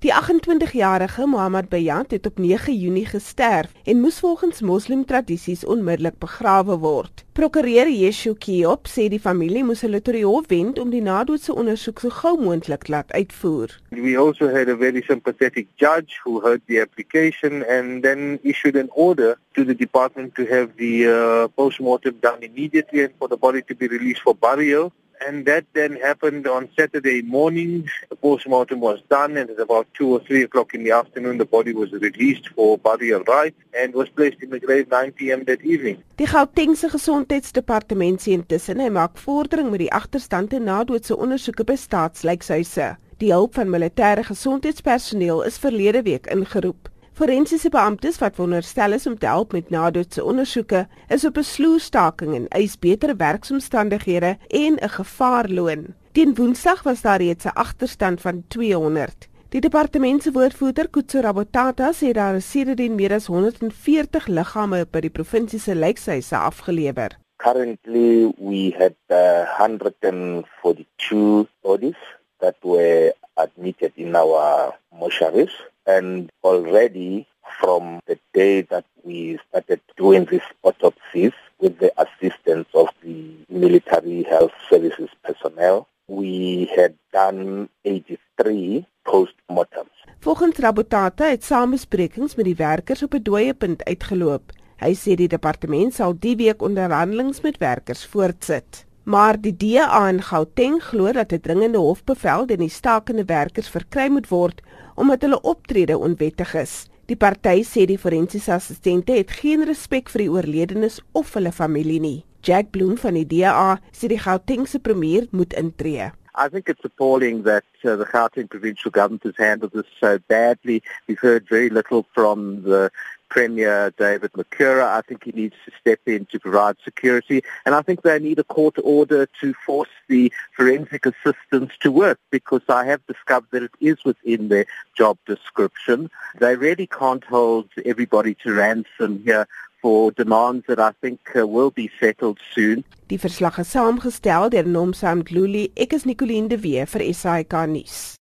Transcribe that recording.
Die 28-jarige Mohammed Bayat het op 9 Junie gesterf en moes volgens moslim tradisies onmiddellik begrawe word. Prokureur Yeshu Kiop sê die familie moes hulle tot die hof wend om die nadoetse ondersoek so gou moontlik laat uitvoer. We also had a very sympathetic judge who heard the application and then issued an order to the department to have the uh, postmortem done immediately and for the body to be released for burial and that then happened on Saturday morning. The postmortem was done, and at about 2 or 3 o'clock in the afternoon, the body was released for burial right and was placed in the grave 9 p.m. that evening. Die Gautengse Gesondheidsdepartement sê intussen hy maak vordering met die agterstand en nadoetse ondersoeke by staatslykshuise. Die hulp van militêre gesondheidspersoneel is verlede week ingeroep. Forensiese beamptes wat veronderstel is om te help met nadoetse ondersoeke, is op 'n sloerstaking en eis beter werksomstandighede en 'n gevaarloon. Teen Woensdag was daar reeds 'n agterstand van 200. Die departement se woordvoerder, Kutso Rabotata, sê daar is sedertdien meer as 140 liggame by die provinsie se lijkhuise afgelewer. Currently we had uh, 142 bodies that were admitted in our mortuaries and already from the day that we started doing these autopsies with the assistance of the military health services personnel, we had done 83 postmortems. Volgens Rabotata het samesprekings met die werkers op 'n dooie punt uitgeloop. Hy sê die departement sal die week onderhandelinge met werkers voortsit. Maar die DA in Gauteng glo dat 'n dringende hofbevel teen die stakende werkers verkry moet word omdat hulle optrede onwettig is. Die party sê die forensiese assistente het geen respek vir die oorledenes of hulle familie nie. Jack Bloem van die DA sê die Gautengse premier moet intree. I think it's appalling that uh, the Gauteng provincial government has handled this so badly. We've heard very little from the Premier David Makura. I think he needs to step in to provide security. And I think they need a court order to force the forensic assistants to work because I have discovered that it is within their job description. They really can't hold everybody to ransom here for demands that I think uh, will be settled soon. Die verslag is saamgestel deur Nomsam Dluli. Ek is Nicoline de Wee vir SAK nuus.